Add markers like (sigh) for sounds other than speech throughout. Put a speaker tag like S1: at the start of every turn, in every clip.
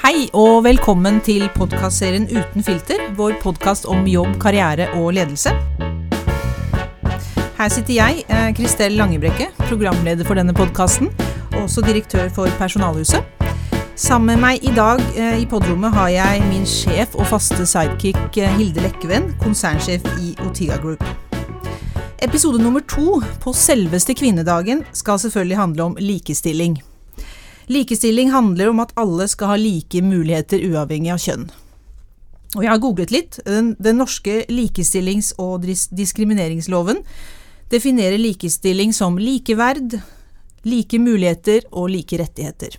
S1: Hei og velkommen til podkastserien Uten filter, vår podkast om jobb, karriere og ledelse. Her sitter jeg, eh, Kristel Langebrekke, programleder for denne podkasten, og også direktør for Personalhuset. Sammen med meg i dag eh, i podrommet har jeg min sjef og faste sidekick eh, Hilde Lekkevenn, konsernsjef i Otiga Group. Episode nummer to på selveste kvinnedagen skal selvfølgelig handle om likestilling. Likestilling handler om at alle skal ha like muligheter uavhengig av kjønn. Og jeg har googlet litt. Den, den norske likestillings- og diskrimineringsloven definerer likestilling som likeverd, like muligheter og like rettigheter.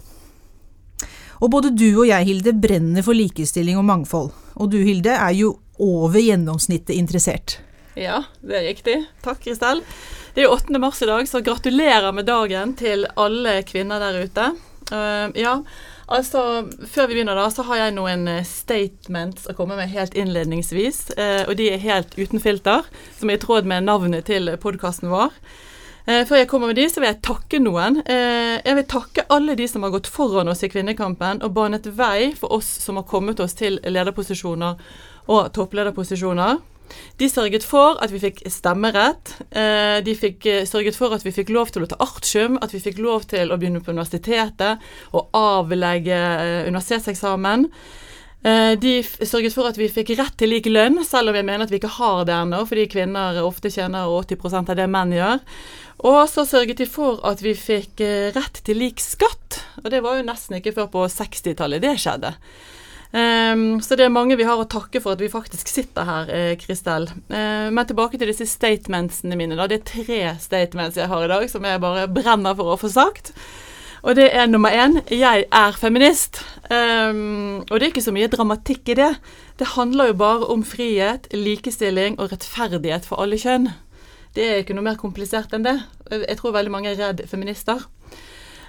S1: Og både du og jeg, Hilde, brenner for likestilling og mangfold. Og du, Hilde, er jo over gjennomsnittet interessert.
S2: Ja, det er riktig. Takk, Kristel. Det er jo 8. mars i dag, så gratulerer med dagen til alle kvinner der ute. Uh, ja, altså Før vi begynner, da, så har jeg noen eh, statements å komme med helt innledningsvis. Uh, og de er helt uten filter, som er i tråd med navnet til podkasten vår. Uh, før jeg kommer med de, så vil jeg takke noen. jeg vil takke alle de som har gått foran oss i kvinnekampen og banet vei for oss som har kommet oss til lederposisjoner og topplederposisjoner. De sørget for at vi fikk stemmerett. Eh, de fikk eh, sørget for at vi fikk lov til å ta artium, at vi fikk lov til å begynne på universitetet og avlegge eh, universitetseksamen. De sørget for at vi fikk rett til lik lønn, selv om jeg mener at vi ikke har det ennå, fordi kvinner ofte tjener 80% av det menn gjør. Og så sørget de for at vi fikk rett til lik skatt, og det var jo nesten ikke før på 60-tallet det skjedde. Um, så det er mange vi har å takke for at vi faktisk sitter her, eh, Kristel. Uh, men tilbake til disse statementsene mine. Da. Det er tre statements jeg har i dag som jeg bare brenner for å få sagt. Og det er nummer én jeg er feminist. Um, og det er ikke så mye dramatikk i det. Det handler jo bare om frihet, likestilling og rettferdighet for alle kjønn. Det er ikke noe mer komplisert enn det. Jeg tror veldig mange er redd feminister.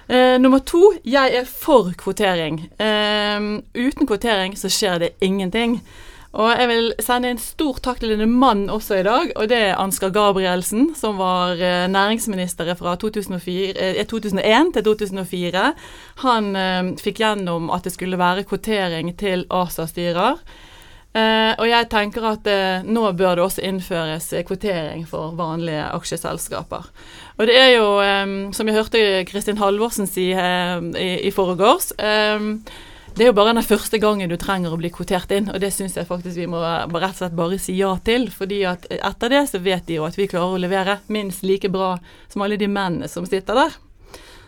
S2: Uh, nummer to, jeg er for kvotering. Uh, uten kvotering så skjer det ingenting. Og jeg vil sende en stor takk til en mann også i dag, og det er Ansgar Gabrielsen, som var uh, næringsminister fra 2004, 2001 til 2004. Han fikk gjennom at det skulle være kvotering til ASA-styrer. Uh, og jeg tenker at uh, nå bør det også innføres kvotering for vanlige aksjeselskaper. Og det er jo, um, som jeg hørte Kristin Halvorsen si uh, i, i forgårs um, det er jo bare den første gangen du trenger å bli kvotert inn, og det syns jeg faktisk vi må rett og slett bare si ja til. fordi at etter det så vet de jo at vi klarer å levere minst like bra som alle de mennene som sitter der.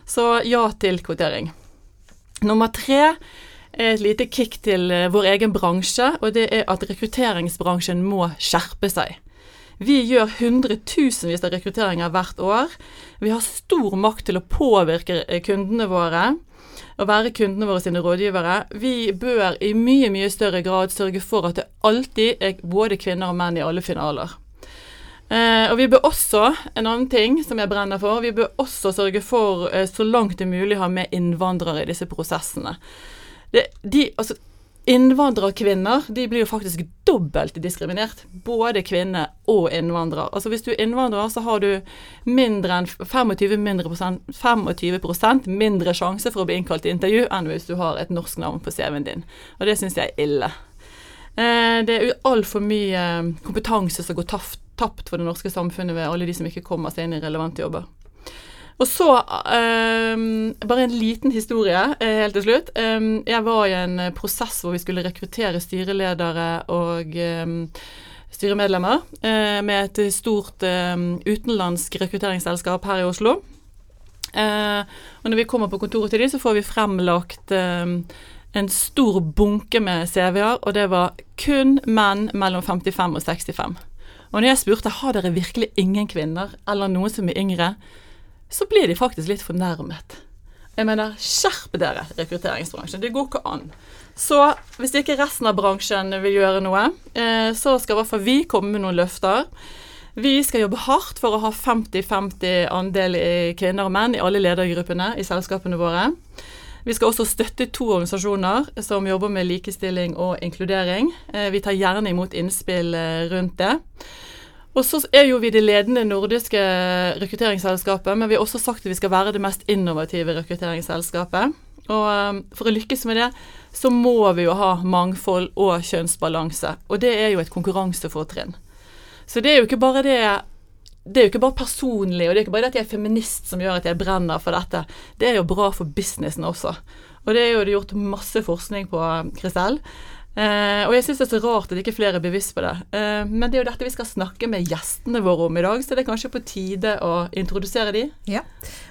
S2: Så ja til kvotering. Nummer tre et lite kick til eh, vår egen bransje, og det er at rekrutteringsbransjen må skjerpe seg. Vi gjør hundretusenvis av rekrutteringer hvert år. Vi har stor makt til å påvirke eh, kundene våre og være kundene våre sine rådgivere. Vi bør i mye, mye større grad sørge for at det alltid er både kvinner og menn i alle finaler. Eh, og vi bør også, en annen ting som jeg brenner for, vi bør også sørge for eh, så langt det er mulig ha med innvandrere i disse prosessene det, de, altså, Innvandrerkvinner de blir jo faktisk dobbelt diskriminert. Både kvinner og innvandrere. Altså Hvis du er innvandrer, så har du mindre enn 25, mindre prosent, 25 mindre sjanse for å bli innkalt til intervju enn hvis du har et norsk navn på CV-en din. Og det syns jeg er ille. Eh, det er altfor mye kompetanse som går tapt for det norske samfunnet ved alle de som ikke kommer seg inn i relevante jobber. Og så um, bare en liten historie uh, helt til slutt. Um, jeg var i en prosess hvor vi skulle rekruttere styreledere og um, styremedlemmer uh, med et stort utenlandsk rekrutteringsselskap her i Oslo. Uh, og når vi kommer på kontoret til dem, så får vi fremlagt en stor bunke med CV-er, og det var kun menn mellom 55 og 65. Og når jeg spurte har dere virkelig ingen kvinner eller noen som er yngre, så blir de faktisk litt fornærmet. Jeg mener, skjerp dere, rekrutteringsbransjen. Det går ikke an. Så hvis ikke resten av bransjen vil gjøre noe, eh, så skal i hvert fall vi komme med noen løfter. Vi skal jobbe hardt for å ha 50-50 andel kvinner og menn i alle ledergruppene i selskapene våre. Vi skal også støtte to organisasjoner som jobber med likestilling og inkludering. Eh, vi tar gjerne imot innspill eh, rundt det. Og så er jo vi det ledende nordiske rekrutteringsselskapet, men vi har også sagt at vi skal være det mest innovative rekrutteringsselskapet. Og um, for å lykkes med det, så må vi jo ha mangfold og kjønnsbalanse. Og det er jo et konkurransefortrinn. Så det er jo ikke bare det det er jo ikke bare personlig, og det er ikke bare det at jeg er feminist som gjør at jeg brenner for dette. Det er jo bra for businessen også. Og det er jo det gjort masse forskning på, Kristel. Eh, og jeg syns det er så rart at ikke flere er bevisst på det. Eh, men det er jo dette vi skal snakke med gjestene våre om i dag, så det er kanskje på tide å introdusere de.
S1: Ja,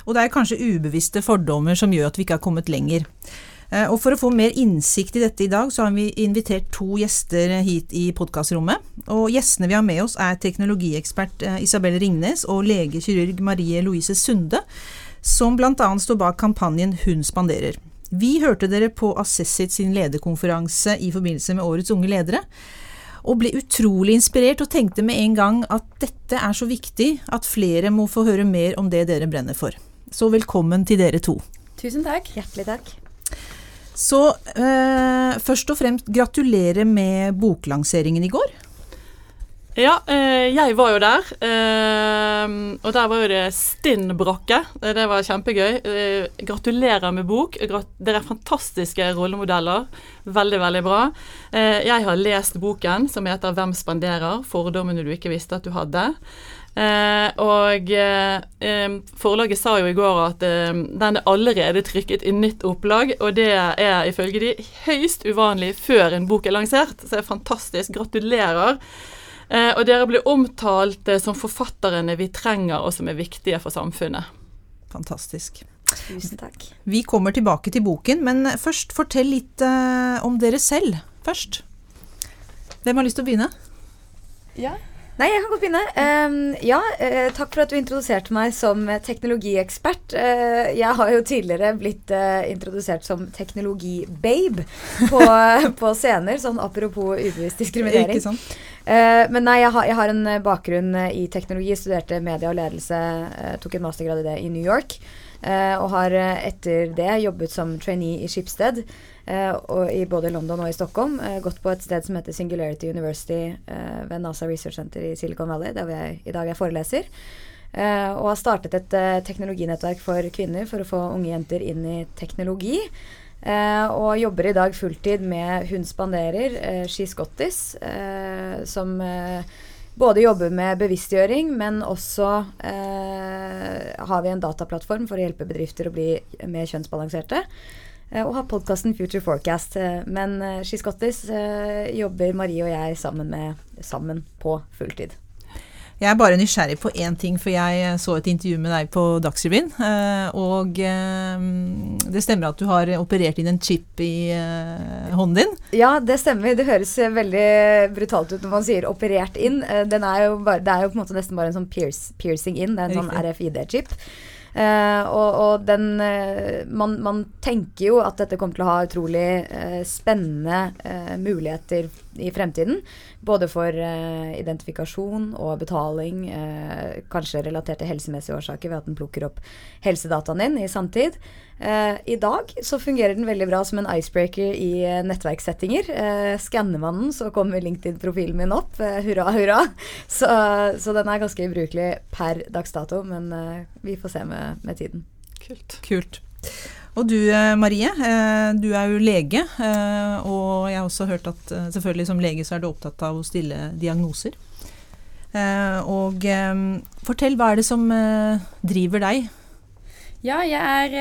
S1: og det er kanskje ubevisste fordommer som gjør at vi ikke har kommet lenger. Eh, og For å få mer innsikt i dette i dag, så har vi invitert to gjester hit i podkastrommet. Og Gjestene vi har med oss er teknologiekspert Isabel Ringnes og legekirurg Marie Louise Sunde, som bl.a. står bak kampanjen Hun spanderer. Vi hørte dere på Assessit sin lederkonferanse i forbindelse med Årets unge ledere, og ble utrolig inspirert og tenkte med en gang at dette er så viktig at flere må få høre mer om det dere brenner for. Så velkommen til dere to.
S3: Tusen takk. Hjertelig takk.
S1: Så eh, først og fremst gratulerer med boklanseringen i går.
S2: Ja, eh, jeg var jo der. Eh, og der var jo det stinn brakke. Eh, det var kjempegøy. Gratulerer med bok. Dere er fantastiske rollemodeller. Veldig, veldig bra. Jeg har lest boken som heter 'Hvem spanderer? Fordommene du ikke visste at du hadde'. Eh, og eh, forlaget sa jo i går at eh, den er allerede trykket i nytt opplag, og det er ifølge de høyst uvanlig før en bok er lansert. Så det er fantastisk. Gratulerer. Eh, og dere blir omtalt eh, som forfatterene vi trenger, og som er viktige for samfunnet.
S1: Fantastisk.
S3: Tusen takk.
S1: Vi kommer tilbake til boken, men først fortell litt om dere selv først. Hvem har lyst til å begynne?
S3: Ja, Nei, jeg kan godt begynne. Um, ja, uh, takk for at du introduserte meg som teknologiekspert. Uh, jeg har jo tidligere blitt uh, introdusert som teknologibabe på, (laughs) på scener, sånn apropos ubevisst diskriminering.
S1: Ikke sant?
S3: men nei, jeg har, jeg har, en bakgrunn i teknologi. Studerte media og ledelse. tok en mastergrad i det i New York. Og har etter det jobbet som trainee i Schibsted. Uh, og i både London og i Stockholm. Uh, gått på et sted som heter Singularity University uh, ved NASA Research Center i Silicon Valley, der jeg i dag er foreleser. og har startet et teknologinettverk for kvinner for å få unge jenter inn i teknologi. og jobber i dag fulltid med Hun spanderer, uh, She Scottis, som både jobber med bevisstgjøring, men også har vi en dataplattform for å hjelpe bedrifter å bli mer kjønnsbalanserte. Eh, og har podkasten Future Forecast. Eh, men eh, She Scottis jobber Marie og jeg sammen, med, sammen på fulltid.
S1: Jeg er bare nysgjerrig på én ting, for jeg så et intervju med deg på Dagsrevyen. Og det stemmer at du har operert inn en chip i hånden din?
S3: Ja, det stemmer. Det høres veldig brutalt ut når man sier 'operert inn'. det er jo på en måte nesten bare en sånn piercing inn. Det er en sånn RFID-chip. Uh, og, og, den uh, man, man, tenker jo at dette kommer til å ha utrolig uh, spennende muligheter i fremtiden. Både for identifikasjon og betaling, kanskje relatert til helsemessige årsaker ved at den plukker opp helsedataen din i samtid. I dag så fungerer den veldig bra som en icebreaker i nettverkssettinger. Skanner man den, så kommer LinkedIn-profilen min opp. hurra, hurra. Så, så, den er ganske ubrukelig per dags dato, men vi får se med, med, tiden.
S1: Kult. Kult. Og du Marie, du er jo lege, og jeg har også hørt at selvfølgelig som lege så er du opptatt av å stille diagnoser. Og fortell, hva er det som driver deg
S4: ja, jeg er,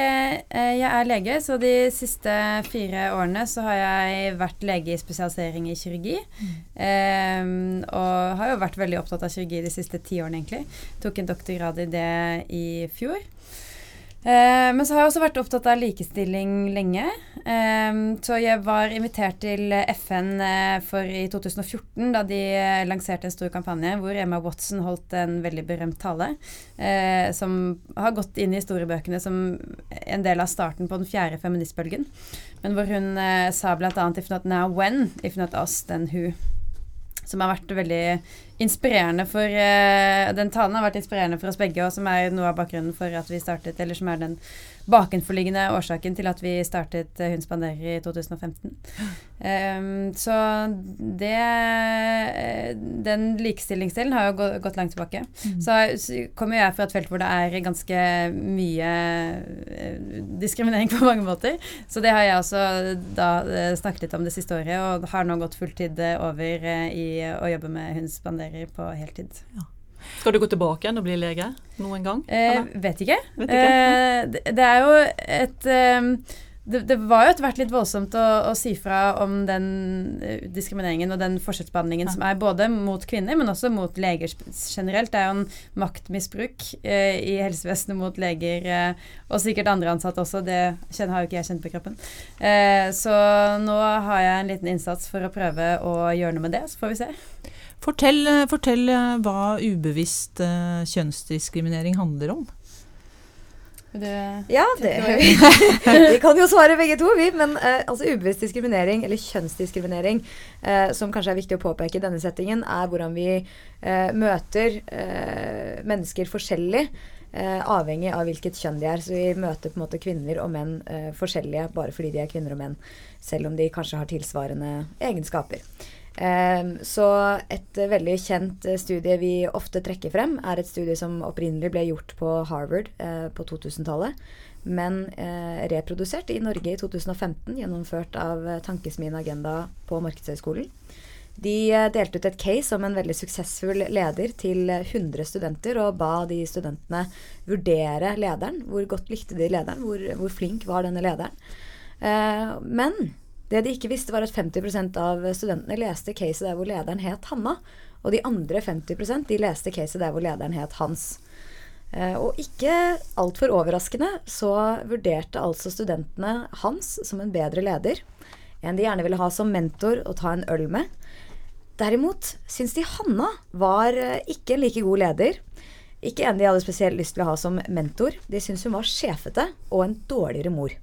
S4: eh, jeg er, lege, så de siste fire årene så har jeg vært lege i spesialisering i kirurgi. Mm. Um, og har jo vært veldig opptatt av kirurgi de siste ti årene, egentlig. Tok en doktorgrad i det i fjor. Eh, men så har jeg også vært opptatt av likestilling lenge. Eh, så jeg var invitert til FN eh, for i 2014, da de eh, lanserte en stor kampanje hvor Emma Watson holdt en veldig berømt tale, eh, som har gått inn i historiebøkene som en del av starten på den fjerde feministbølgen. Men hvor hun eh, sa bl.a.: If not now, when? If not us, then who? Som har vært veldig inspirerende for uh, Den talen har vært inspirerende for oss begge, og som er noe av bakgrunnen for at vi startet, eller som er den bakenforliggende årsaken til at vi startet uh, Hun spanderer i 2015. Um, så det Den likestillingsdelen har jo gått, gått langt tilbake. Mm. Så, så kommer jeg fra et felt hvor det er ganske mye diskriminering på mange måter. Så det har jeg også da snakket litt om det siste året, og har nå gått fulltid over i å jobbe med Hun spanderer på heltid. Ja.
S2: Skal du gå tilbake igjen og bli lege noen gang?
S4: Eh, vet ikke. Vet ikke. Eh, det, det, er jo et eh, det, det, var jo etter hvert litt voldsomt å, å, si fra om den uh, diskrimineringen og den forskjellsbehandlingen ja. som er både mot kvinner, men også mot leger generelt. Det er jo en maktmisbruk eh, i helsevesenet mot leger, eh, og sikkert andre ansatte også. Det kjenner, har jo ikke jeg kjent på kroppen. så nå har jeg en liten innsats for å prøve å gjøre noe med det, så får vi se.
S1: Fortell, fortell hva ubevisst kjønnsdiskriminering handler om.
S3: Det, ja, det vi, (laughs) vi kan jo svare begge to, vi. Men uh, altså ubevisst diskriminering, eller kjønnsdiskriminering, uh, som kanskje er viktig å påpeke i denne settingen, er hvordan vi uh, møter mennesker forskjellig. avhengig av hvilket kjønn de er. Så vi møter på en måte kvinner og menn forskjellige bare fordi de er kvinner og menn. Selv om de kanskje har tilsvarende egenskaper. Um, så et veldig kjent uh, studie vi ofte trekker frem, er et studie som opprinnelig ble gjort på Harvard uh, på 2000-tallet, men reprodusert i Norge i 2015, gjennomført av Tankesmien Agenda på Markedshøgskolen. De delte ut et case om en veldig suksessfull leder til 100 studenter, og ba de studentene vurdere lederen. Hvor godt likte de lederen? Hvor, hvor flink var denne lederen? men det de ikke visste, var at 50% av studentene leste caset der hvor lederen het Hanna. Og de andre 50% de leste caset der hvor lederen het Hans. Eh, og ikke altfor overraskende så vurderte altså studentene Hans som en bedre leder. En de gjerne ville ha som mentor og ta en øl med. Derimot syns de Hanna var eh, ikke en like god leder. Ikke en de hadde spesielt lyst til å ha som mentor. De syns hun var sjefete og en dårligere mor.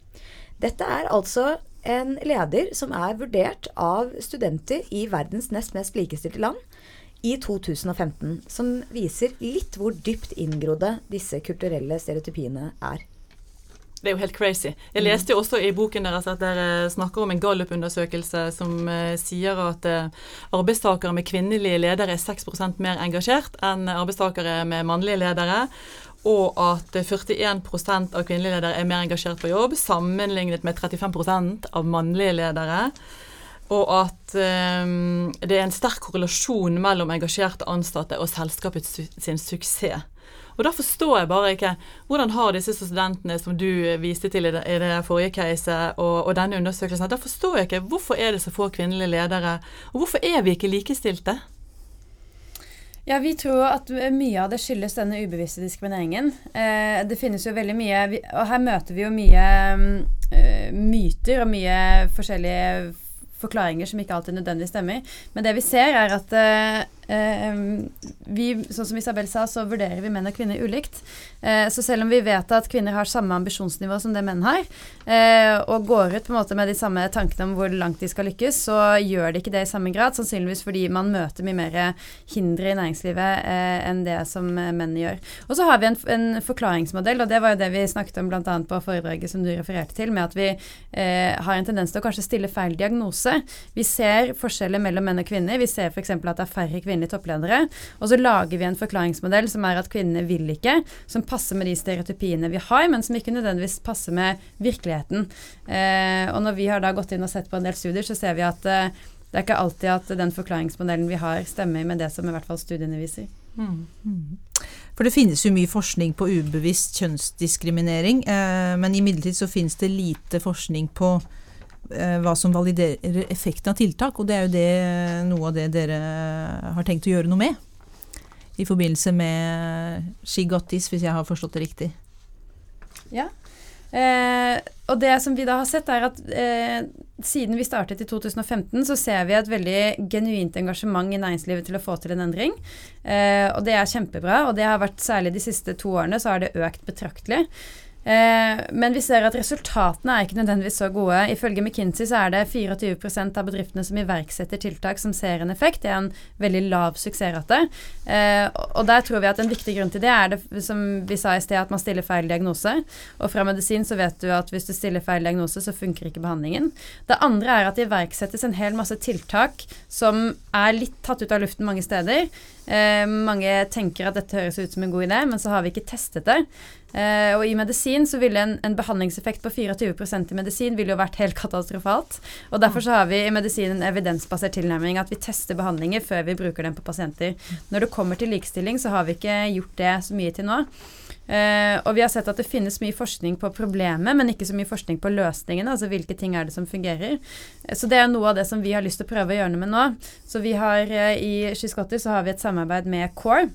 S3: Dette er altså en leder som er vurdert av studenter i verdens nest mest likestilte land i 2015. Som viser litt hvor dypt inngrodde disse kulturelle stereotypiene er.
S2: Det er jo helt crazy. Jeg leste jo også i boken deres at dere snakker om en Gallup-undersøkelse som uh, sier at uh, arbeidstakere med kvinnelige ledere er 6% mer engasjert enn arbeidstakere med mannlige ledere og at 41% av kvinnelige ledere er mer engasjert på jobb, sammenlignet med 35% av mannlige ledere. Og at um, det er en sterk korrelasjon mellom engasjerte ansatte og selskapets su sin suksess. Og Da forstår jeg bare ikke hvordan har disse studentene som du viste til i det, i det forrige caset, og, og, denne undersøkelsen, da forstår jeg ikke hvorfor er det så få kvinnelige ledere, og hvorfor er vi ikke likestilte?
S4: Ja, Vi tror at mye av det skyldes denne ubevisste diskrimineringen. Eh, det finnes jo veldig mye Og her møter vi jo mye uh, myter og mye forskjellige forklaringer som ikke alltid nødvendigvis stemmer. Men det vi ser, er at Eh, vi, sånn som Isabel sa, så vurderer vi menn og kvinner ulikt. Eh, så selv om vi vet at kvinner har samme ambisjonsnivå som det menn har, eh, og går ut på en måte med de samme tankene om hvor langt de skal lykkes, så gjør de ikke det i samme grad. Sannsynligvis fordi man møter mye mer hindre i næringslivet enn det som menn gjør. Og så har vi en, en, forklaringsmodell, og det var jo det vi snakket om bl.a. på foredraget som du refererte til, med at vi eh, har en tendens til å kanskje stille feil diagnose. Vi ser forskjeller mellom menn og kvinner. Vi ser f.eks. at det er færre kvinner kvinnelige toppledere. Og så lager vi en forklaringsmodell som er at kvinnene vil ikke, som passer med de stereotypiene vi har, men som ikke nødvendigvis passer med virkeligheten. Eh, og når vi har da gått inn og sett på en del studier, så ser vi at eh, det er ikke alltid at den forklaringsmodellen vi har, stemmer med det som i hvert fall studiene viser. Mm.
S1: For det finnes jo mye forskning på ubevisst kjønnsdiskriminering, eh, men imidlertid så finnes det lite forskning på hva som validerer effekten av tiltak. Og det er jo det, noe av det dere har tenkt å gjøre noe med. I forbindelse med She Got This, hvis jeg har forstått det riktig.
S4: Ja. Eh, og det som vi da har sett, er at eh, siden vi startet i 2015, så ser vi et veldig genuint engasjement i næringslivet til å få til en endring. Eh, og det er kjempebra, og det har vært særlig de siste to årene så har det økt betraktelig. Eh, men vi ser at resultatene er ikke nødvendigvis så gode. Ifølge McKinsey så er det 24% av bedriftene som iverksetter tiltak som ser en effekt. Det er en veldig lav suksessrate. Eh, og der tror vi at en viktig grunn til det er det som vi sa i sted, at man stiller feil diagnose. Og fra medisin så vet du at hvis du stiller feil diagnose, så funker ikke behandlingen. Det andre er at det iverksettes en hel masse tiltak som er litt tatt ut av luften mange steder. Eh, mange tenker at dette høres ut som en god idé, men så har vi ikke testet det. Eh, og i medisin så ville en, en behandlingseffekt på 24% i medisin ville jo vært helt katastrofalt. Og derfor så har vi i medisin en evidensbasert tilnærming, at vi tester behandlinger før vi bruker dem på pasienter. Når det kommer til likestilling, så har vi ikke gjort det så mye til nå. Uh, og vi har sett at det finnes mye forskning på problemet, men ikke så mye forskning på løsningene. Altså hvilke ting er det som fungerer. Så det er noe av det som vi har lyst til å prøve å gjøre noe med nå. Så vi har uh, i Skyskotter så har vi et samarbeid med CORE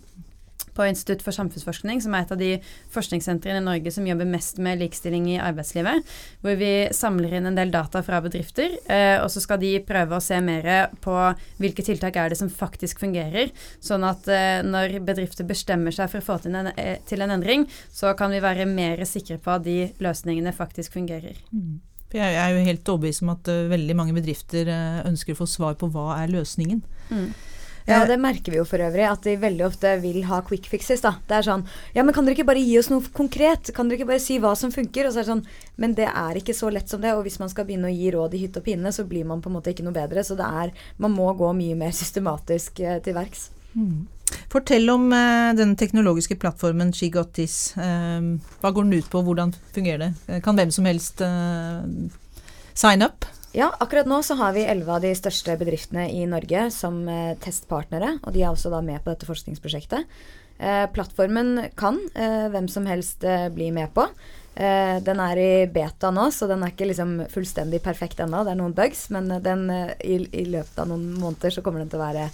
S4: på Institutt for samfunnsforskning, som er et av de forskningssentrene i Norge som jobber mest med likestilling i arbeidslivet. Hvor vi samler inn en del data fra bedrifter, eh, og så skal de prøve å se mer på hvilke tiltak er det som faktisk fungerer. Sånn at eh, når bedrifter bestemmer seg for å få til en, eh, til en endring, så kan vi være mer sikre på at de løsningene faktisk fungerer.
S1: Mm. Jeg er jo helt overbevist om at veldig mange bedrifter ønsker å få svar på hva er løsningen. Mm.
S3: Ja, det merker vi jo for øvrig, at de veldig ofte vil ha quick fixes. da. Det er sånn Ja, men kan dere ikke bare gi oss noe konkret? Kan dere ikke bare si hva som funker? Og så er det sånn Men det er ikke så lett som det. Og hvis man skal begynne å gi råd i hytte og pine, så blir man på en måte ikke noe bedre. Så det er Man må gå mye mer (laughs) systematisk eh, til verks.
S1: Mm. Fortell om eh, den teknologiske plattformen She Got This. Eh, hva går den ut på? Hvordan fungerer det? Kan hvem som helst eh, sign up?
S3: Ja, akkurat nå så har vi elleve av de største bedriftene i Norge som eh, testpartnere, og de er også da med på dette forskningsprosjektet. Eh, plattformen kan eh, hvem som helst eh, bli med på. Eh, den er i beta nå, så den er ikke liksom fullstendig perfekt ennå. Det er noen bugs, men eh, den, i, i, løpet av noen måneder så kommer den til å være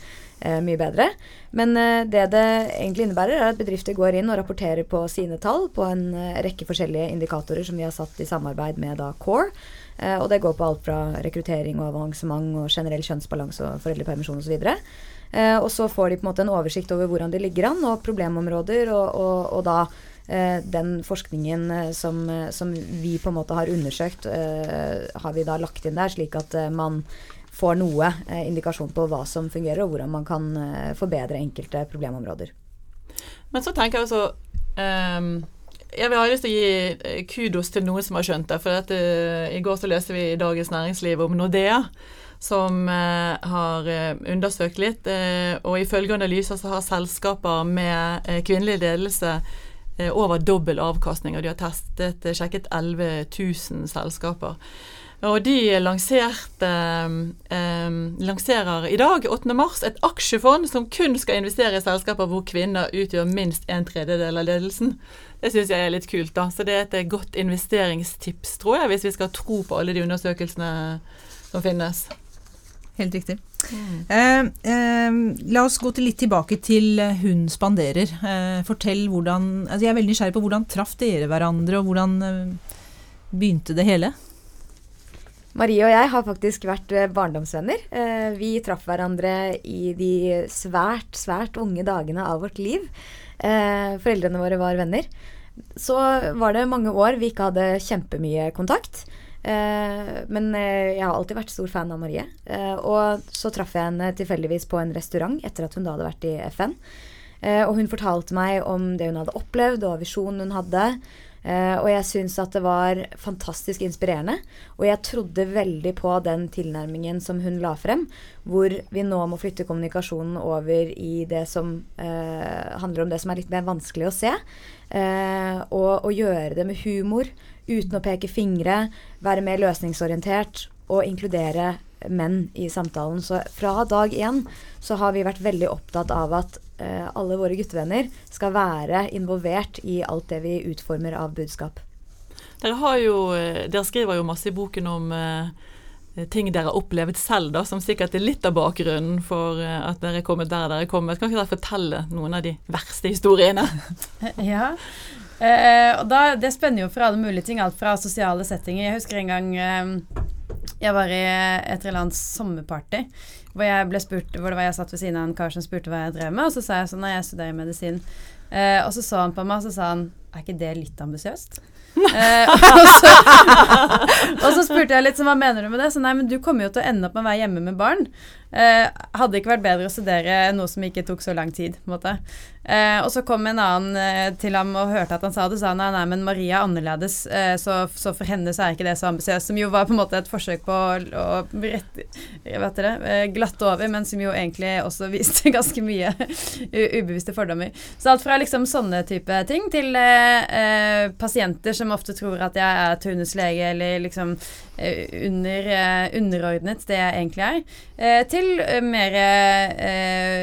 S3: mye bedre. Men det det egentlig innebærer, er at bedrifter går inn og rapporterer på sine tall på en rekke forskjellige indikatorer som vi har satt i samarbeid med da Core. Eh, og det går på alt fra rekruttering og avansement og generell kjønnsbalanse og foreldrepermisjon osv. Eh, og så får de på en måte en oversikt over hvordan de ligger an, og problemområder, og, og, og da eh, den forskningen som, som, vi på en måte har undersøkt, har vi da lagt inn der, slik at man får noe indikasjon på hva som fungerer, og hvordan man kan forbedre enkelte problemområder.
S2: Men så tenker jeg også um jeg har lyst til å gi eh, kudos til noen som har skjønt det. For at, uh, i går så leste vi i Dagens Næringsliv om Nordea, som uh, har undersøkt litt. og ifølge analyser så har selskaper med kvinnelig ledelse over dobbel avkastning. Og de har testet, sjekket 11 000 selskaper. Og de lanserte, eh, lanserer i dag, 8. mars, et aksjefond som kun skal investere i selskaper hvor kvinner utgjør minst en tredjedel av ledelsen. Det syns jeg er litt kult, da. Så det er et godt investeringstips, tror jeg, hvis vi skal tro på alle de undersøkelsene som finnes.
S1: Helt riktig. Mm. Eh, eh, la oss gå til litt tilbake til Hun spanderer. Eh, fortell hvordan altså Jeg er veldig nysgjerrig på hvordan traff dere hverandre, og hvordan eh, begynte det hele?
S3: Marie og jeg har faktisk vært eh, barndomsvenner. Eh, vi traff hverandre i de svært, svært unge dagene av vårt liv. Eh, foreldrene våre var venner. Så var det mange år vi ikke hadde kjempemye kontakt. Men jeg har alltid vært stor fan av Marie. Og så traff jeg henne tilfeldigvis på en restaurant etter at hun da hadde vært i FN. Og hun fortalte meg om det hun hadde opplevd, og visjonen hun hadde. Uh, og jeg syns at det var fantastisk inspirerende. Og jeg trodde veldig på den tilnærmingen som hun la frem, hvor vi nå må flytte kommunikasjonen over i det som uh, handler om det som er litt mer vanskelig å se. Uh, og, og, gjøre det med humor, uten å peke fingre, være mer løsningsorientert og inkludere menn i samtalen. Så fra dag én så har vi vært veldig opptatt av at eh, alle våre guttevenner skal være involvert i alt det vi utformer av budskap.
S2: Dere, jo, eh, dere skriver jo masse i boken om eh, ting dere har opplevd selv, da, som sikkert er litt av bakgrunnen for eh, at dere er kommet der dere er kommet. Kan ikke dere fortelle noen av de verste historiene? (laughs)
S4: ja, eh, og da, Det spenner jo for alle mulige ting, alt fra sosiale settinger. Jeg husker en gang eh, jeg var i et eller annet sommerparty hvor jeg ble spurt Hvor det var jeg satt ved siden av en kar som spurte hva jeg drev med, og så sa jeg sånn Nei, jeg studerer medisin. Eh, og så så han på meg, og så sa han Er ikke det litt ambisiøst? (laughs) Eh, og, så, (laughs) og så spurte jeg litt sånn, hva mener du med det? Så nei, men du kommer jo til å ende opp med å være hjemme med barn. Eh, hadde ikke vært bedre å studere noe som ikke tok så lang tid. på måte. Eh, og så kom en annen eh, til ham og hørte at han sa det, sa nei, nei, men Maria er annerledes, eh, så, så, for henne så er ikke det så ambisiøst. Som jo var på en måte et forsøk på å, å rett, vet det, eh, glatte over, men som jo egentlig også (laughs) viste ganske mye ubevisste fordommer. Så alt fra liksom sånne type ting til eh, pasienter som ofte tror at jeg er turnuslege eller liksom under, underordnet det jeg egentlig er, til mer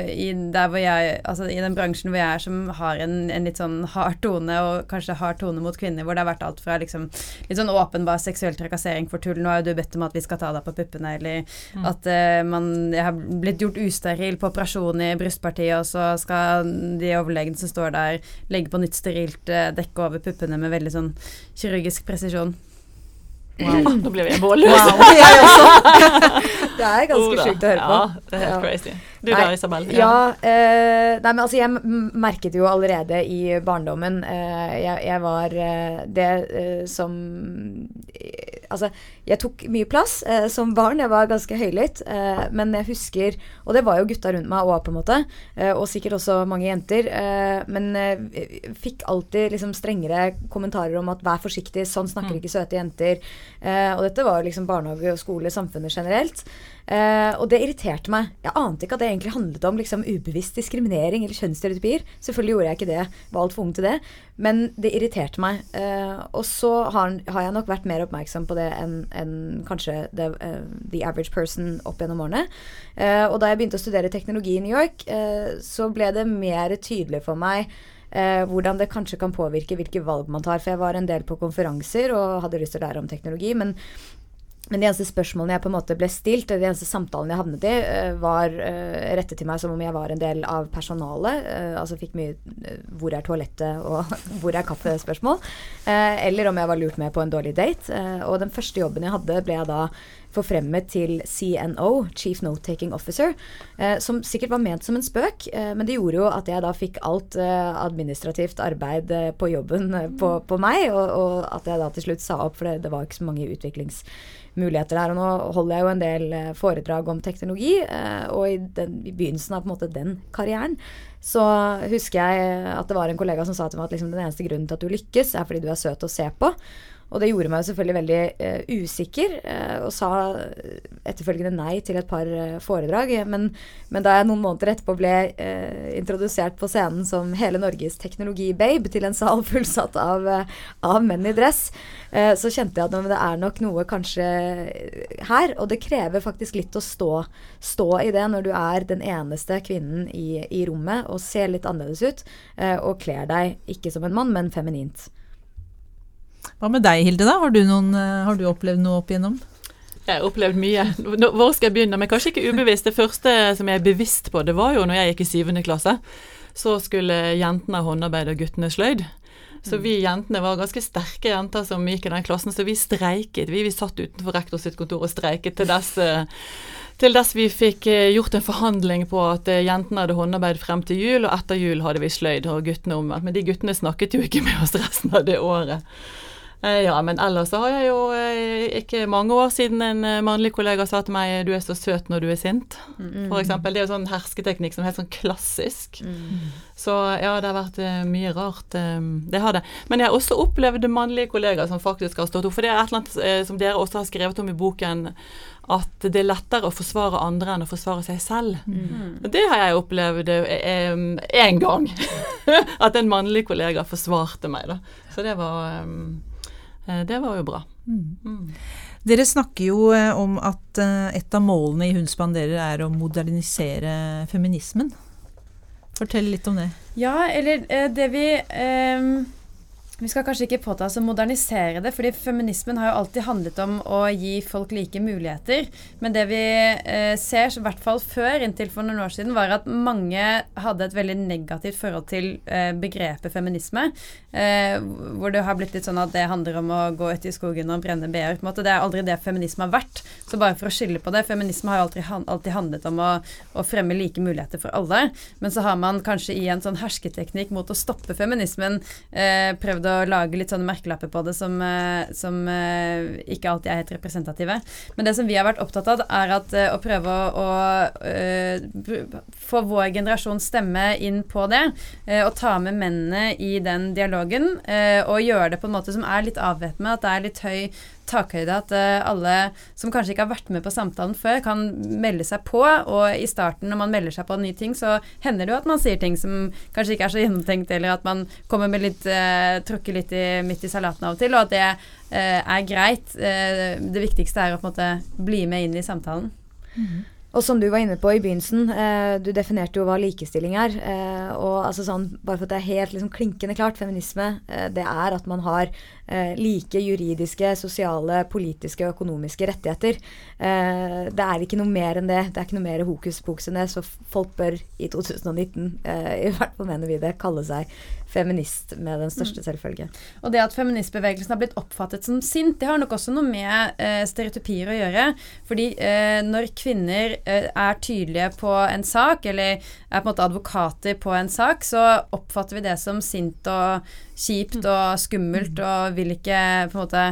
S4: i der hvor jeg Altså i den bransjen hvor jeg er, som har en, en, litt sånn hard tone, og kanskje hard tone mot kvinner, hvor det har vært alt fra liksom litt sånn åpenbar seksuell trakassering for tull, nå har jo du bedt om at vi skal ta deg på puppene, eller mm. at eh, man Jeg har blitt gjort usteril på operasjon i brystpartiet, og så skal de overlegene som står der, legge på nytt sterilt eh, dekke over puppene med veldig sånn kirurgisk presisjon.
S2: Wow. (laughs) Nå ble vi målløse.
S3: Wow. det er (laughs) ganske sjukt å høre på.
S2: Ja, det er helt crazy. Du da, Isabel?
S3: Ja, ja eh, nei, men altså, jeg merket jo allerede i barndommen eh, jeg, jeg, var eh, det eh, som eh, Altså, jeg tok mye plass eh, som barn. Jeg var ganske høylytt. men jeg husker Og det var jo gutta rundt meg òg, på en måte. og sikkert også mange jenter. men fikk alltid liksom strengere kommentarer om at vær forsiktig, sånn snakker mm. ikke søte jenter. og dette var liksom barnehage og skole, samfunnet generelt. Uh, og det irriterte meg. Jeg ante ikke at det egentlig handlet om liksom, ubevisst diskriminering eller kjønnsstereotypier. Selvfølgelig gjorde jeg ikke det, var altfor ung til det. Men det irriterte meg. Uh, og så har, har, jeg nok vært mer oppmerksom på det enn en kanskje the, uh, the, average person opp gjennom årene. og da jeg begynte å studere teknologi i New York, så ble det mer tydelig for meg hvordan det kanskje kan påvirke hvilke valg man tar. For jeg var en del på konferanser og hadde lyst til å lære om teknologi. Men men de eneste spørsmålene jeg på en måte ble stilt, de eneste samtalene jeg havnet i, eh, var uh, rettet til meg som om jeg var en del av personalet. Uh, altså fikk mye 'hvor er toalettet' og (laughs) 'hvor er kaffe?'-spørsmål. eller om jeg var lurt med på en dårlig date. og den første jobben jeg hadde, ble jeg da forfremmet til CNO, Chief Note-Taking Officer, som sikkert var ment som en spøk, men det gjorde jo at jeg da fikk alt administrativt arbeid på jobben på, på meg, og, og, at jeg da til slutt sa opp, for det, det var ikke så mange utviklings muligheter der. Og nå holder jeg jo en del eh, foredrag om teknologi, eh, og i, den, i begynnelsen av på en måte den karrieren så husker jeg at det var en kollega som sa til meg at liksom, den eneste grunnen til at du lykkes, er fordi du er søt å se på. Og det gjorde meg selvfølgelig veldig uh, usikker, uh, og sa etterfølgende nei til et par uh, foredrag. Men, men, da jeg noen måneder etterpå ble introdusert på scenen som hele Norges teknologibabe til en sal (laughs) fullsatt av, av menn i dress, så kjente jeg at det er nok noe kanskje her. Og det krever faktisk litt å stå, stå i det når du er den eneste kvinnen i, i rommet og ser litt annerledes ut, og kler deg ikke som en mann, men feminint.
S1: Hva med deg, Hilde? da? Har du, noen, eh, har du opplevd noe opp igjennom?
S2: Jeg har opplevd mye. Hvor skal jeg begynne? Men kanskje ikke ubevisst. Det første som jeg er bevisst på, det var jo når jeg gikk i syvende klasse. Så skulle jentene ha håndarbeid og guttene sløyd. Så vi jentene var ganske sterke jenter som gikk i den klassen, så vi streiket. Vi, vi satt utenfor rektor sitt kontor og streiket til dess, eh, til dess vi fikk eh, gjort en forhandling på at jentene hadde håndarbeid frem til jul, og etter jul hadde vi sløyd og guttene omvendt. Men de guttene snakket jo ikke med oss resten av det året. Eh, ja, men ellers har jeg jo eh, ikke mange år siden en eh, mannlig kollega sa til meg 'du er så søt når du er sint', mm. eksempel. Det er jo sånn hersketeknikk som er helt sånn klassisk. Mm. Så ja, det har vært mye rart. Det har det. Men jeg har også opplevd mannlige kollegaer som faktisk har stått opp. For det er et eller annet som dere også har skrevet om i boken, at det er lettere å forsvare andre enn å forsvare seg selv. Mm. Det har jeg opplevd én gang. (laughs) at en mannlig kollega forsvarte meg, da. Så det var det var jo bra. Mm.
S1: Mm. Dere snakker jo eh, om at eh, et av målene i Hun spanderer er å modernisere feminismen. Fortell litt om det.
S4: Ja, eller det vi um vi skal kanskje ikke påta oss å modernisere det, fordi feminismen har jo alltid handlet om å gi folk like muligheter. Men det vi eh, ser, i hvert fall før, inntil for noen år siden, var at mange hadde et veldig negativt forhold til eh, begrepet feminisme. Eh, hvor det har blitt litt sånn at det handler om å gå ut i skogen og brenne BR. Det er aldri det feminisme har vært. Så bare for å skille på det, feminisme har jo alltid handlet om å, å, fremme like muligheter for alle. Men så har man kanskje i en sånn hersketeknikk mot å stoppe feminismen eh, prøvd å lage litt sånne merkelapper på det som, eh, som eh, ikke alltid er helt representative. Men det som vi har vært opptatt av, er at eh, å prøve å, å få vår generasjons stemme inn på det, og ta med mennene i den dialogen, og gjøre det på en måte som er litt avvæpnet, at det er litt høy takhøyde, at eh, alle som kanskje ikke har vært med på samtalen før, kan melde seg på. Og i starten, når man melder seg på nye ting, så hender det jo at man sier ting som kanskje ikke er så gjennomtenkt, eller at man kommer med litt eh, tråkker litt i, midt i salaten av og til, og at det eh, er greit. Eh, det viktigste er å på en måte bli med inn i samtalen.
S3: Og som du var inne på i begynnelsen, eh, du definerte jo hva likestilling er. Eh, og altså sånn, bare for at det er helt liksom klinkende klart, feminisme, eh, det er at man har eh, like juridiske, sosiale, politiske og økonomiske rettigheter. Eh, det er ikke noe mer enn det. Det er ikke noe mer hokus pokus enn det. Så folk bør i 2019, eh, i hvert fall mener vi det, kalle seg feminist med den største selvfølge.
S4: Og det at feministbevegelsen har blitt oppfattet som sint, det har nok også noe med eh, stereotypier å gjøre. Fordi eh, når kvinner eh, er tydelige på en sak, eller er på en måte advokater på en sak, så oppfatter vi det som sint og kjipt og skummelt og vil ikke på en måte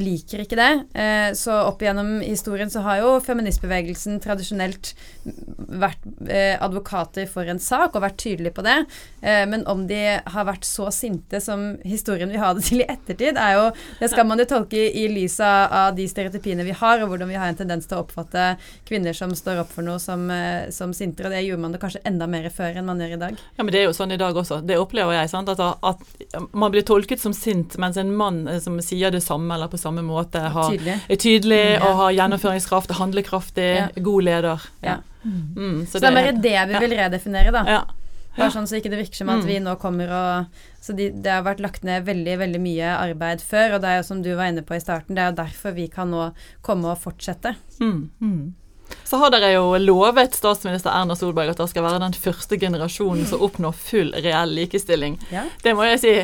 S4: liker ikke det. Eh, så opp igjennom historien så har jo feministbevegelsen tradisjonelt vært eh, advokater for en sak og vært tydelige på det. Eh, men om de har vært så sinte som historien vi hadde det til i ettertid, er jo Det skal man jo tolke i, lys av, de stereotypiene vi har, og hvordan vi har en tendens til å oppfatte kvinner som står opp for noe, som, eh, som sintere. Og det gjorde man det kanskje enda mer før enn man gjør i dag.
S2: Ja, men det er jo sånn i dag også. Det opplever jeg. sant? At, at man blir tolket som sint, mens en mann eh, som sier det samme eller på samme måte, har,
S4: Tydelig.
S2: er tydelig
S4: Mm, ja.
S2: og har gjennomføringskraft, handlekraftig,
S4: Ja.
S2: god leder.
S4: Ja.
S2: Mm,
S4: Så det er mer det vi vil redefinere, da. Bare sånn så ikke det virker som at
S2: Mm.
S4: vi nå kommer og Så de, det har vært lagt ned veldig, veldig mye arbeid før, og det er jo som du var inne på i starten, det er jo derfor vi kan nå komme og fortsette.
S2: Mm.
S1: Mm.
S2: Så har dere jo lovet statsminister Erna Solberg at dere skal være den første generasjonen som oppnår full reell likestilling.
S4: Ja.
S2: Det må jeg si.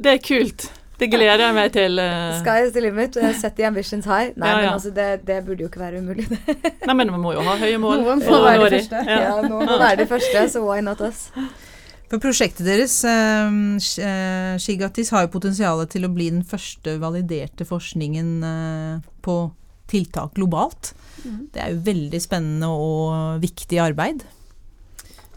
S2: Det er kult. Det gleder jeg meg til. Uh...
S3: Sky is the limit. Set the ambitions high. Nei,
S2: Ja, ja.
S3: men altså, det, det burde jo ikke være umulig.
S2: Nei, men man må jo ha høye mål.
S4: Noen
S2: må
S4: være de
S2: de.
S4: første.
S2: Ja.
S3: Ja, noen må være de første, så why not us?
S1: For prosjektet deres, eh, eh, Shigatis, har jo potensialet til å bli den første validerte forskningen eh, på tiltak globalt.
S4: Mm.
S1: Det er jo veldig spennende og viktig arbeid.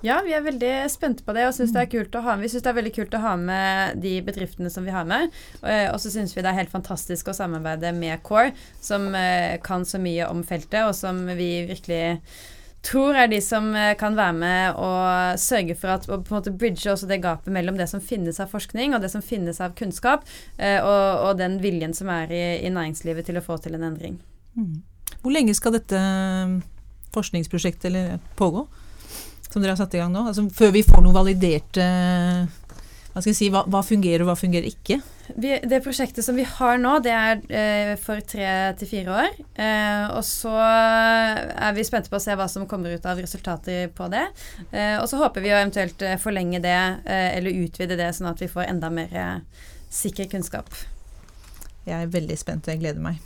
S4: Ja, vi er veldig spente på det og syns det er kult å ha med. Vi syns det er veldig kult å ha med de bedriftene som vi har med. Eh, Og så syns vi det er helt fantastisk å samarbeide med Core, som eh, kan så mye om feltet, og som vi virkelig tror er de som eh, kan være med og sørge for at og på en måte bridge også det gapet mellom det som finnes av forskning og det som finnes av kunnskap, og, og den viljen som er i, i næringslivet til å få til en endring.
S1: Mm. Hvor lenge skal dette forskningsprosjektet eller, pågå? Som dere har satt i gang nå? Altså, før vi får noe validert eh, hva, skal jeg si, hva, hva fungerer og hva fungerer ikke?
S4: Vi, det prosjektet som vi har nå, det er eh, for tre til fire år. Eh, og så er vi spente på å se hva som kommer ut av resultater på det. Eh, og så håper vi å eventuelt eh, forlenge det, eh, eller utvide det, sånn at vi får enda mer sikker kunnskap.
S1: Jeg er veldig spent og jeg gleder meg.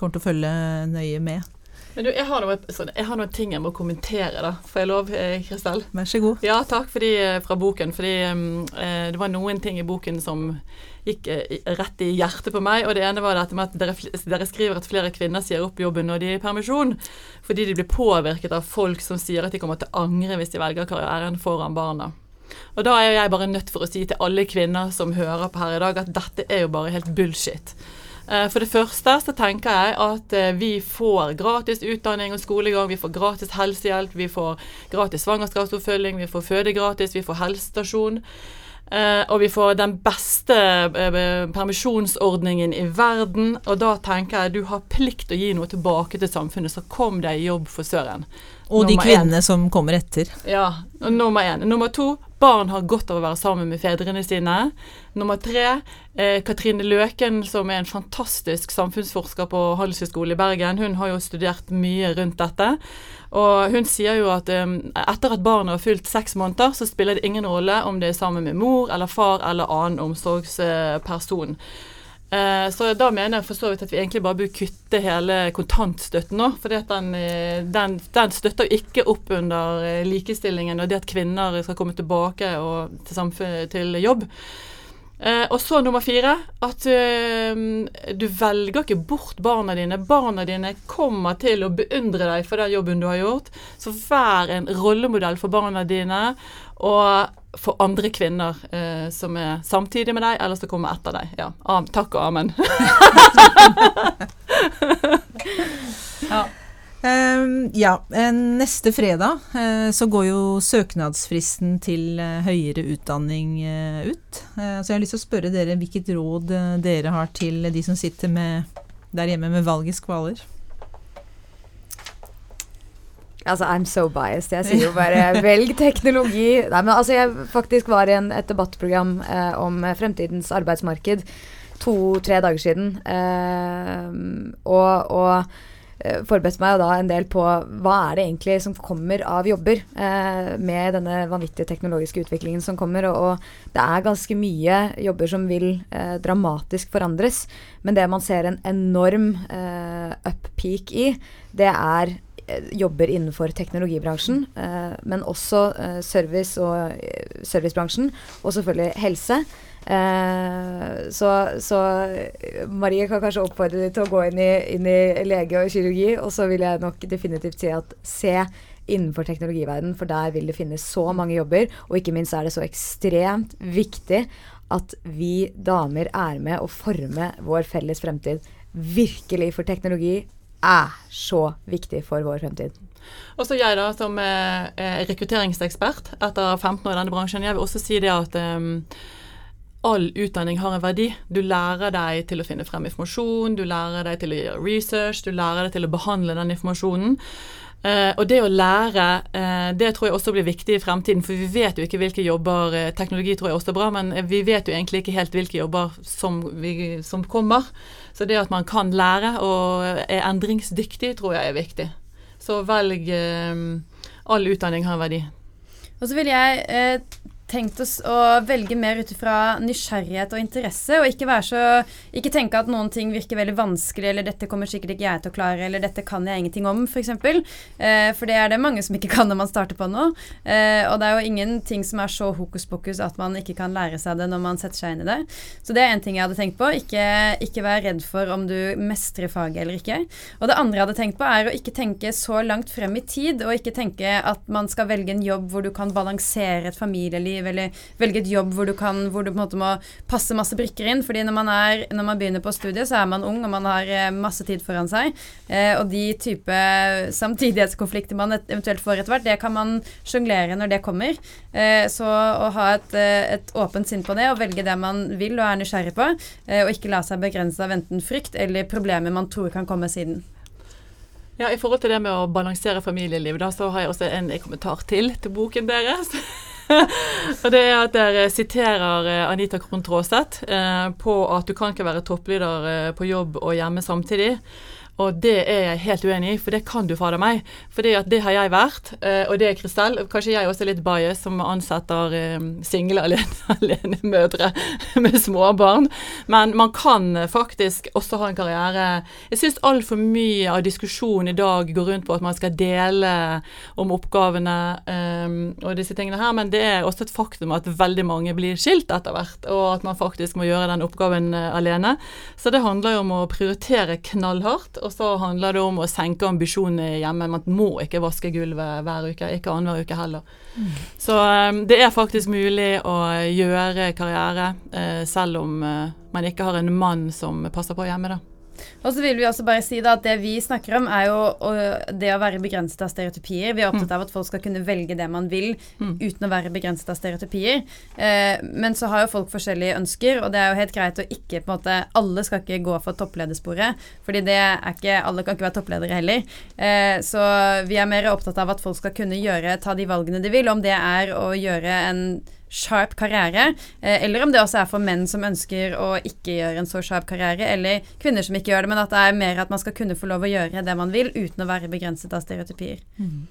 S1: Kommer til å følge nøye med.
S2: Men du, jeg har, noe, sånn, jeg har noen ting jeg må kommentere, da. Får jeg lov, eh, Kristel?
S1: Vær så god.
S2: Ja, takk fordi, eh, fra boken. Fordi eh, det var noen ting i boken som gikk eh, rett i hjertet på meg. Og det ene var dette med at dere, dere skriver at flere kvinner sier opp jobben når de er i permisjon. Fordi de blir påvirket av folk som sier at de kommer til å angre hvis de velger karrieren foran barna. Og da er jeg bare nødt for å si til alle kvinner som hører på her i dag, at dette er jo bare helt bullshit. Eh, For det første så tenker jeg at eh, vi får gratis utdanning og skolegang, vi får gratis helsehjelp, vi får gratis svangerskapsoppfølging, vi får føde gratis, vi får helsestasjon. Eh, og vi får den beste permisjonsordningen i verden. Og da tenker jeg du har plikt å gi noe tilbake til samfunnet, så kom deg i jobb for søren.
S1: Og de
S2: kvinnene
S1: kvinnene som kommer etter.
S2: Ja, og nummer én. Nummer to, barn har godt av å være sammen med fedrene sine. Nummer tre, eh, Katrine Løken, som er en fantastisk samfunnsforsker på Handelshøyskolen i Bergen, hun har jo studert mye rundt dette. Og hun sier jo at eh, etter at barnet har fylt seks måneder, så spiller det ingen rolle om det er sammen med mor eller far eller annen omsorgsperson. Eh, Så da mener jeg for så vidt at vi egentlig bare bør kutte hele kontantstøtten nå. For den, eh, den, den støtter jo ikke opp under eh, likestillingen og det at kvinner skal komme tilbake og til, til jobb. Eh, og så nummer fire at eh, du velger ikke bort barna dine. Barna dine kommer til å beundre deg for den jobben du har gjort. Så vær en rollemodell for barna dine og for andre kvinner eh, som er samtidig med deg, eller som kommer etter deg. Ja, am, takk og amen. (laughs)
S1: ja. Um, ja, neste fredag uh, så går jo søknadsfristen til uh, høyere utdanning uh, ut. så jeg har lyst til å spørre dere hvilket råd dere har til de som sitter med, der hjemme med valgisk kvaler.
S3: Altså, I'm so biased. Jeg sier jo (laughs) bare velg teknologi. Nei, men altså, jeg faktisk var i en, et debattprogram om fremtidens arbeidsmarked to-tre dager siden. og, og Eh, forberedte meg jo da en del på hva er det egentlig som kommer av jobber eh, med denne vanvittige teknologiske utviklingen som kommer. Og, og det er ganske mye jobber som vil eh, dramatisk forandres. Men det man ser en enorm eh, up-peak i, det er eh, jobber innenfor teknologibransjen, eh, men også service og servicebransjen, og selvfølgelig helse. Eh, så, så, Marie kan kanskje oppfordre deg til å gå inn i, inn i lege og kirurgi. Og så vil jeg nok definitivt si at se innenfor teknologiverden, for der vil det finnes så mange jobber. Og ikke minst er det så ekstremt viktig at vi damer er med å forme vår felles fremtid. Virkelig, for teknologi er så viktig for vår fremtid.
S2: Og så jeg, da, som er rekrutteringsekspert etter 15 år i denne bransjen, jeg vil også si det at um, all utdanning har en verdi. Du lærer deg til å finne frem informasjon, du lærer deg til å gjøre research, du lærer deg til å behandle den informasjonen. Uh, og det å lære, uh, det tror jeg også blir viktig i fremtiden. For vi vet jo ikke hvilke jobber uh, Teknologi tror jeg også er bra, men vi vet jo egentlig ikke helt hvilke jobber som, vi, som kommer. Så det at man kan lære og er endringsdyktig, tror jeg er viktig. Så velg All utdanning har verdi.
S4: Og så vil jeg tenkt oss å velge mer ut fra nysgjerrighet og interesse, og ikke være så Ikke tenke at noen ting virker veldig vanskelig, eller 'dette kommer sikkert ikke jeg til å klare', eller 'dette kan jeg ingenting om', f.eks. For, eh, for det er det mange som ikke kan når man starter på noe. Eh, og det er jo ingenting som er så hokus pokus at man ikke kan lære seg det når man setter seg inn i det. Så det er en ting jeg hadde tenkt på. Ikke, ikke vær redd for om du mestrer faget eller ikke. Og det andre jeg hadde tenkt på, er å ikke tenke så langt frem i tid, og ikke tenke at man skal velge en jobb hvor du kan balansere et familieliv liv, eller velge et jobb hvor du, kan, hvor du på en måte må passe masse brikker inn. fordi når man, er, når man begynner på studiet, så er man ung, og man har eh, masse tid foran seg. Eh, og de type samtidighetskonflikter man eventuelt får etter hvert, det kan man sjonglere når det kommer. Eh, så å ha et, eh, et, åpent sinn på det, og velge det man vil og er nysgjerrig på, eh, og ikke la seg begrense av enten frykt eller problemer man tror kan komme siden.
S2: Ja, I forhold til det med å balansere familieliv, da, så har jeg også en kommentar til til boken deres. (laughs) og det er at dere siterer eh, Anita Krohn Traaseth eh, på at du kan ikke være toppleder eh, på jobb og hjemme samtidig. Og det er jeg helt uenig i, for det kan du fader meg. For det har jeg vært, eh, og det er Kristel. Kanskje jeg også er litt bias som ansetter eh, single alenemødre alene (laughs) med småbarn. Men man kan faktisk også ha en karriere. Jeg syns altfor mye av diskusjonen i dag går rundt på at man skal dele om oppgavene um, og disse tingene her, men det er også et faktum at veldig mange blir skilt etter hvert, og at man faktisk må gjøre den oppgaven alene. Så det handler jo om å prioritere knallhardt. og og så handler det om å senke ambisjonene hjemme. Man må ikke vaske gulvet hver uke, ikke annenhver uke heller. Mm. Så um, det er faktisk mulig å gjøre karriere uh, selv om uh, man ikke har en mann som passer på hjemme, da.
S4: Og så vil vi også bare si da at det vi snakker om, er jo det å være begrenset av stereotypier. Vi er opptatt mm. av at folk skal kunne velge det man vil mm. uten å være begrenset av stereotypier. Eh, men så har jo folk forskjellige ønsker, og det er jo helt greit å ikke på en måte Alle skal ikke gå for toppledersporet, fordi det er ikke Alle kan ikke være toppledere heller. Eh, så vi er mer opptatt av at folk skal kunne gjøre, ta de valgene de vil, om det er å gjøre en sharp karriere, eh, eller om det også er for menn som ønsker å ikke gjøre en så sharp karriere, eller kvinner som ikke gjør det, men at det er mer at man skal kunne få lov å gjøre det man vil uten å være begrenset av stereotypier. Mm.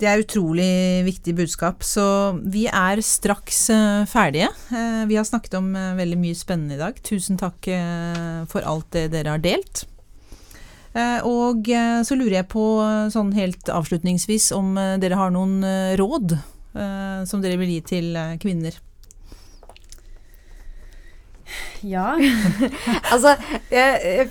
S1: Det er utrolig viktig budskap. Så vi er straks uh, ferdige. Uh, vi har snakket om veldig mye spennende i dag. Tusen takk for alt det dere har delt. og så lurer jeg på, sånn helt avslutningsvis, om dere har noen råd Eh, som dere vil gi til eh, kvinner?
S4: Ja. (laughs)
S3: altså, jeg, jeg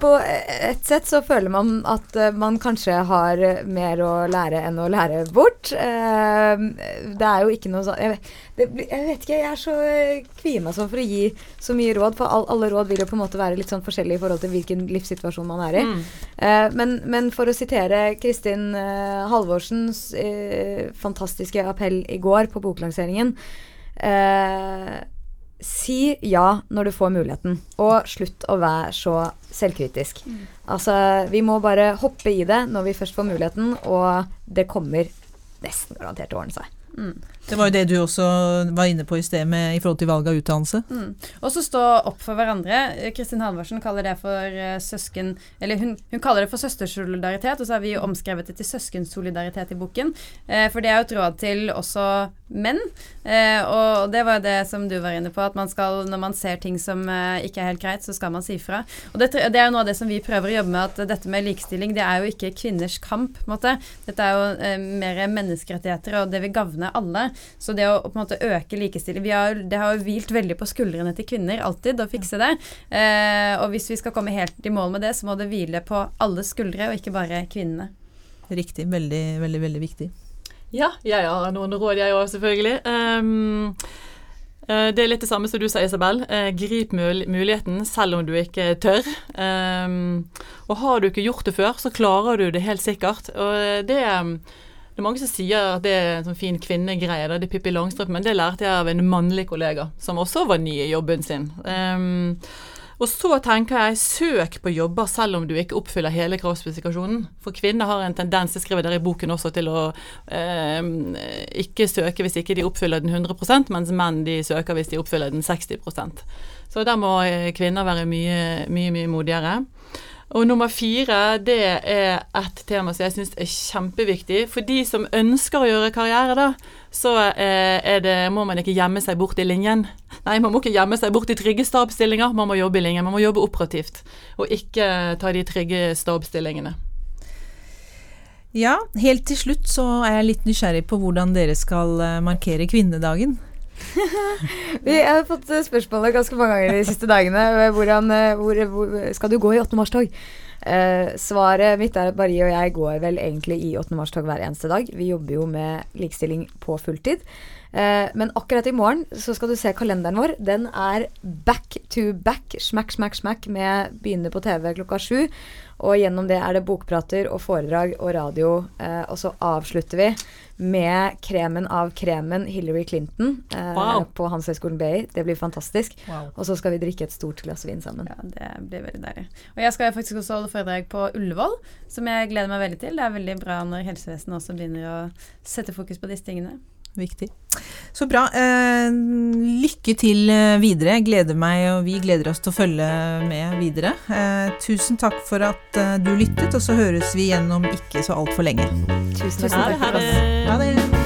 S3: på et sett så føler man at uh, man kanskje har mer å lære enn å lære bort. Uh, det er jo ikke noe sånn jeg, jeg, vet ikke, jeg er så kvier meg sånn for å gi så mye råd, for all, alle råd vil jo på en måte være litt sånn forskjellige i forhold til hvilken livssituasjon man er i. Mm. Men, men, for å sitere Kristin Halvorsens fantastiske appell i går på boklanseringen Si ja når du får muligheten, og slutt å være så selvkritisk. Mm. Altså, vi må bare hoppe i det når vi først får muligheten, og det kommer nesten garantert til å ordne seg.
S1: Mm. Det var jo det du også var inne på i sted med, i forhold til valg av utdannelse. Mm.
S4: Og så stå opp for hverandre. Kristin Halvorsen kaller det for uh, søsken Eller hun, hun, kaller det for søstersolidaritet, og så har vi jo omskrevet det til søskensolidaritet i boken. Eh, for det er jo et råd til også menn. Eh, og det var jo det som du var inne på, at man skal, når man ser ting som ikke er helt greit, så skal man si fra. Og det, det, er jo noe av det som vi prøver å jobbe med, at dette med likestilling, det er jo ikke kvinners kamp, på en måte. Dette er jo mer menneskerettigheter, og det vil gagne alle. Så det å på en måte øke likestilling har, Det har jo hvilt veldig på skuldrene til kvinner alltid å fikse det. Eh, og hvis vi skal komme helt i mål med det, så må det hvile på alle skuldre, og ikke bare kvinnene.
S1: Riktig. Veldig, veldig, veldig viktig.
S2: Ja, jeg har noen råd, jeg òg, selvfølgelig. Um, det er litt det samme som du sa, Isabel. Uh, grip muligheten selv om du ikke tør. Um, og har du ikke gjort det før, så klarer du det helt sikkert. Og det det er mange som sier at det er en sånn fin kvinnegreie, det er Pippi Langstrømpe, men det lærte jeg av en mannlig kollega som også var ny i jobben sin. Um, og så tenker jeg søk på jobber selv om du ikke oppfyller hele kravspesifikasjonen. For kvinner har en tendens, jeg skriver dere i boken også, til å eh, ikke søke hvis ikke de oppfyller den 100% mens menn de søker hvis de oppfyller den 60% Så der må eh, kvinner være mye, mye, mye modigere. Og nummer fire, det er et tema som jeg syns er kjempeviktig. For de som ønsker å gjøre karriere, da, så eh, det, må man ikke gjemme seg bort i linjen. Nei, man må ikke gjemme seg bort i trygge stabsstillinger, man må jobbe i linjen. Man må jobbe operativt, og ikke ta de trygge stabsstillingene.
S1: Ja, helt til slutt så er jeg litt nysgjerrig på hvordan dere skal eh, markere kvinnedagen.
S3: Vi har fått spørsmålet ganske mange ganger de siste dagene. Hvordan, eh, hvor, hvor, skal du gå i 8. mars-tog? Eh, svaret mitt er at Marie og jeg går vel egentlig i 8. mars-tog hver eneste dag. Vi jobber jo med likestilling på fulltid. Eh, men akkurat i morgen så skal du se kalenderen vår. Den er back to back, smack, smack, smack, med begynner på TV klokka sju. Og gjennom det er det bokprater og foredrag og radio. Eh, og så avslutter vi med kremen av kremen Hillary Clinton eh, wow. på Handelshøyskolen BI. Det blir fantastisk. Wow. Og så skal vi drikke et stort glass vin sammen.
S4: Ja, det blir veldig deilig. Og jeg skal faktisk også holde foredrag på Ullevål, som jeg gleder meg veldig til. Det er veldig bra når helsevesenet også begynner å sette fokus på disse tingene.
S1: Viktig. Så bra. Eh, lykke til eh, videre. Jeg gleder meg, og vi gleder oss til å følge med videre. Eh, tusen takk for at eh, du lyttet, og så høres vi igjen om ikke så altfor lenge.
S3: Tusen takk. Ha det.
S1: Ha det.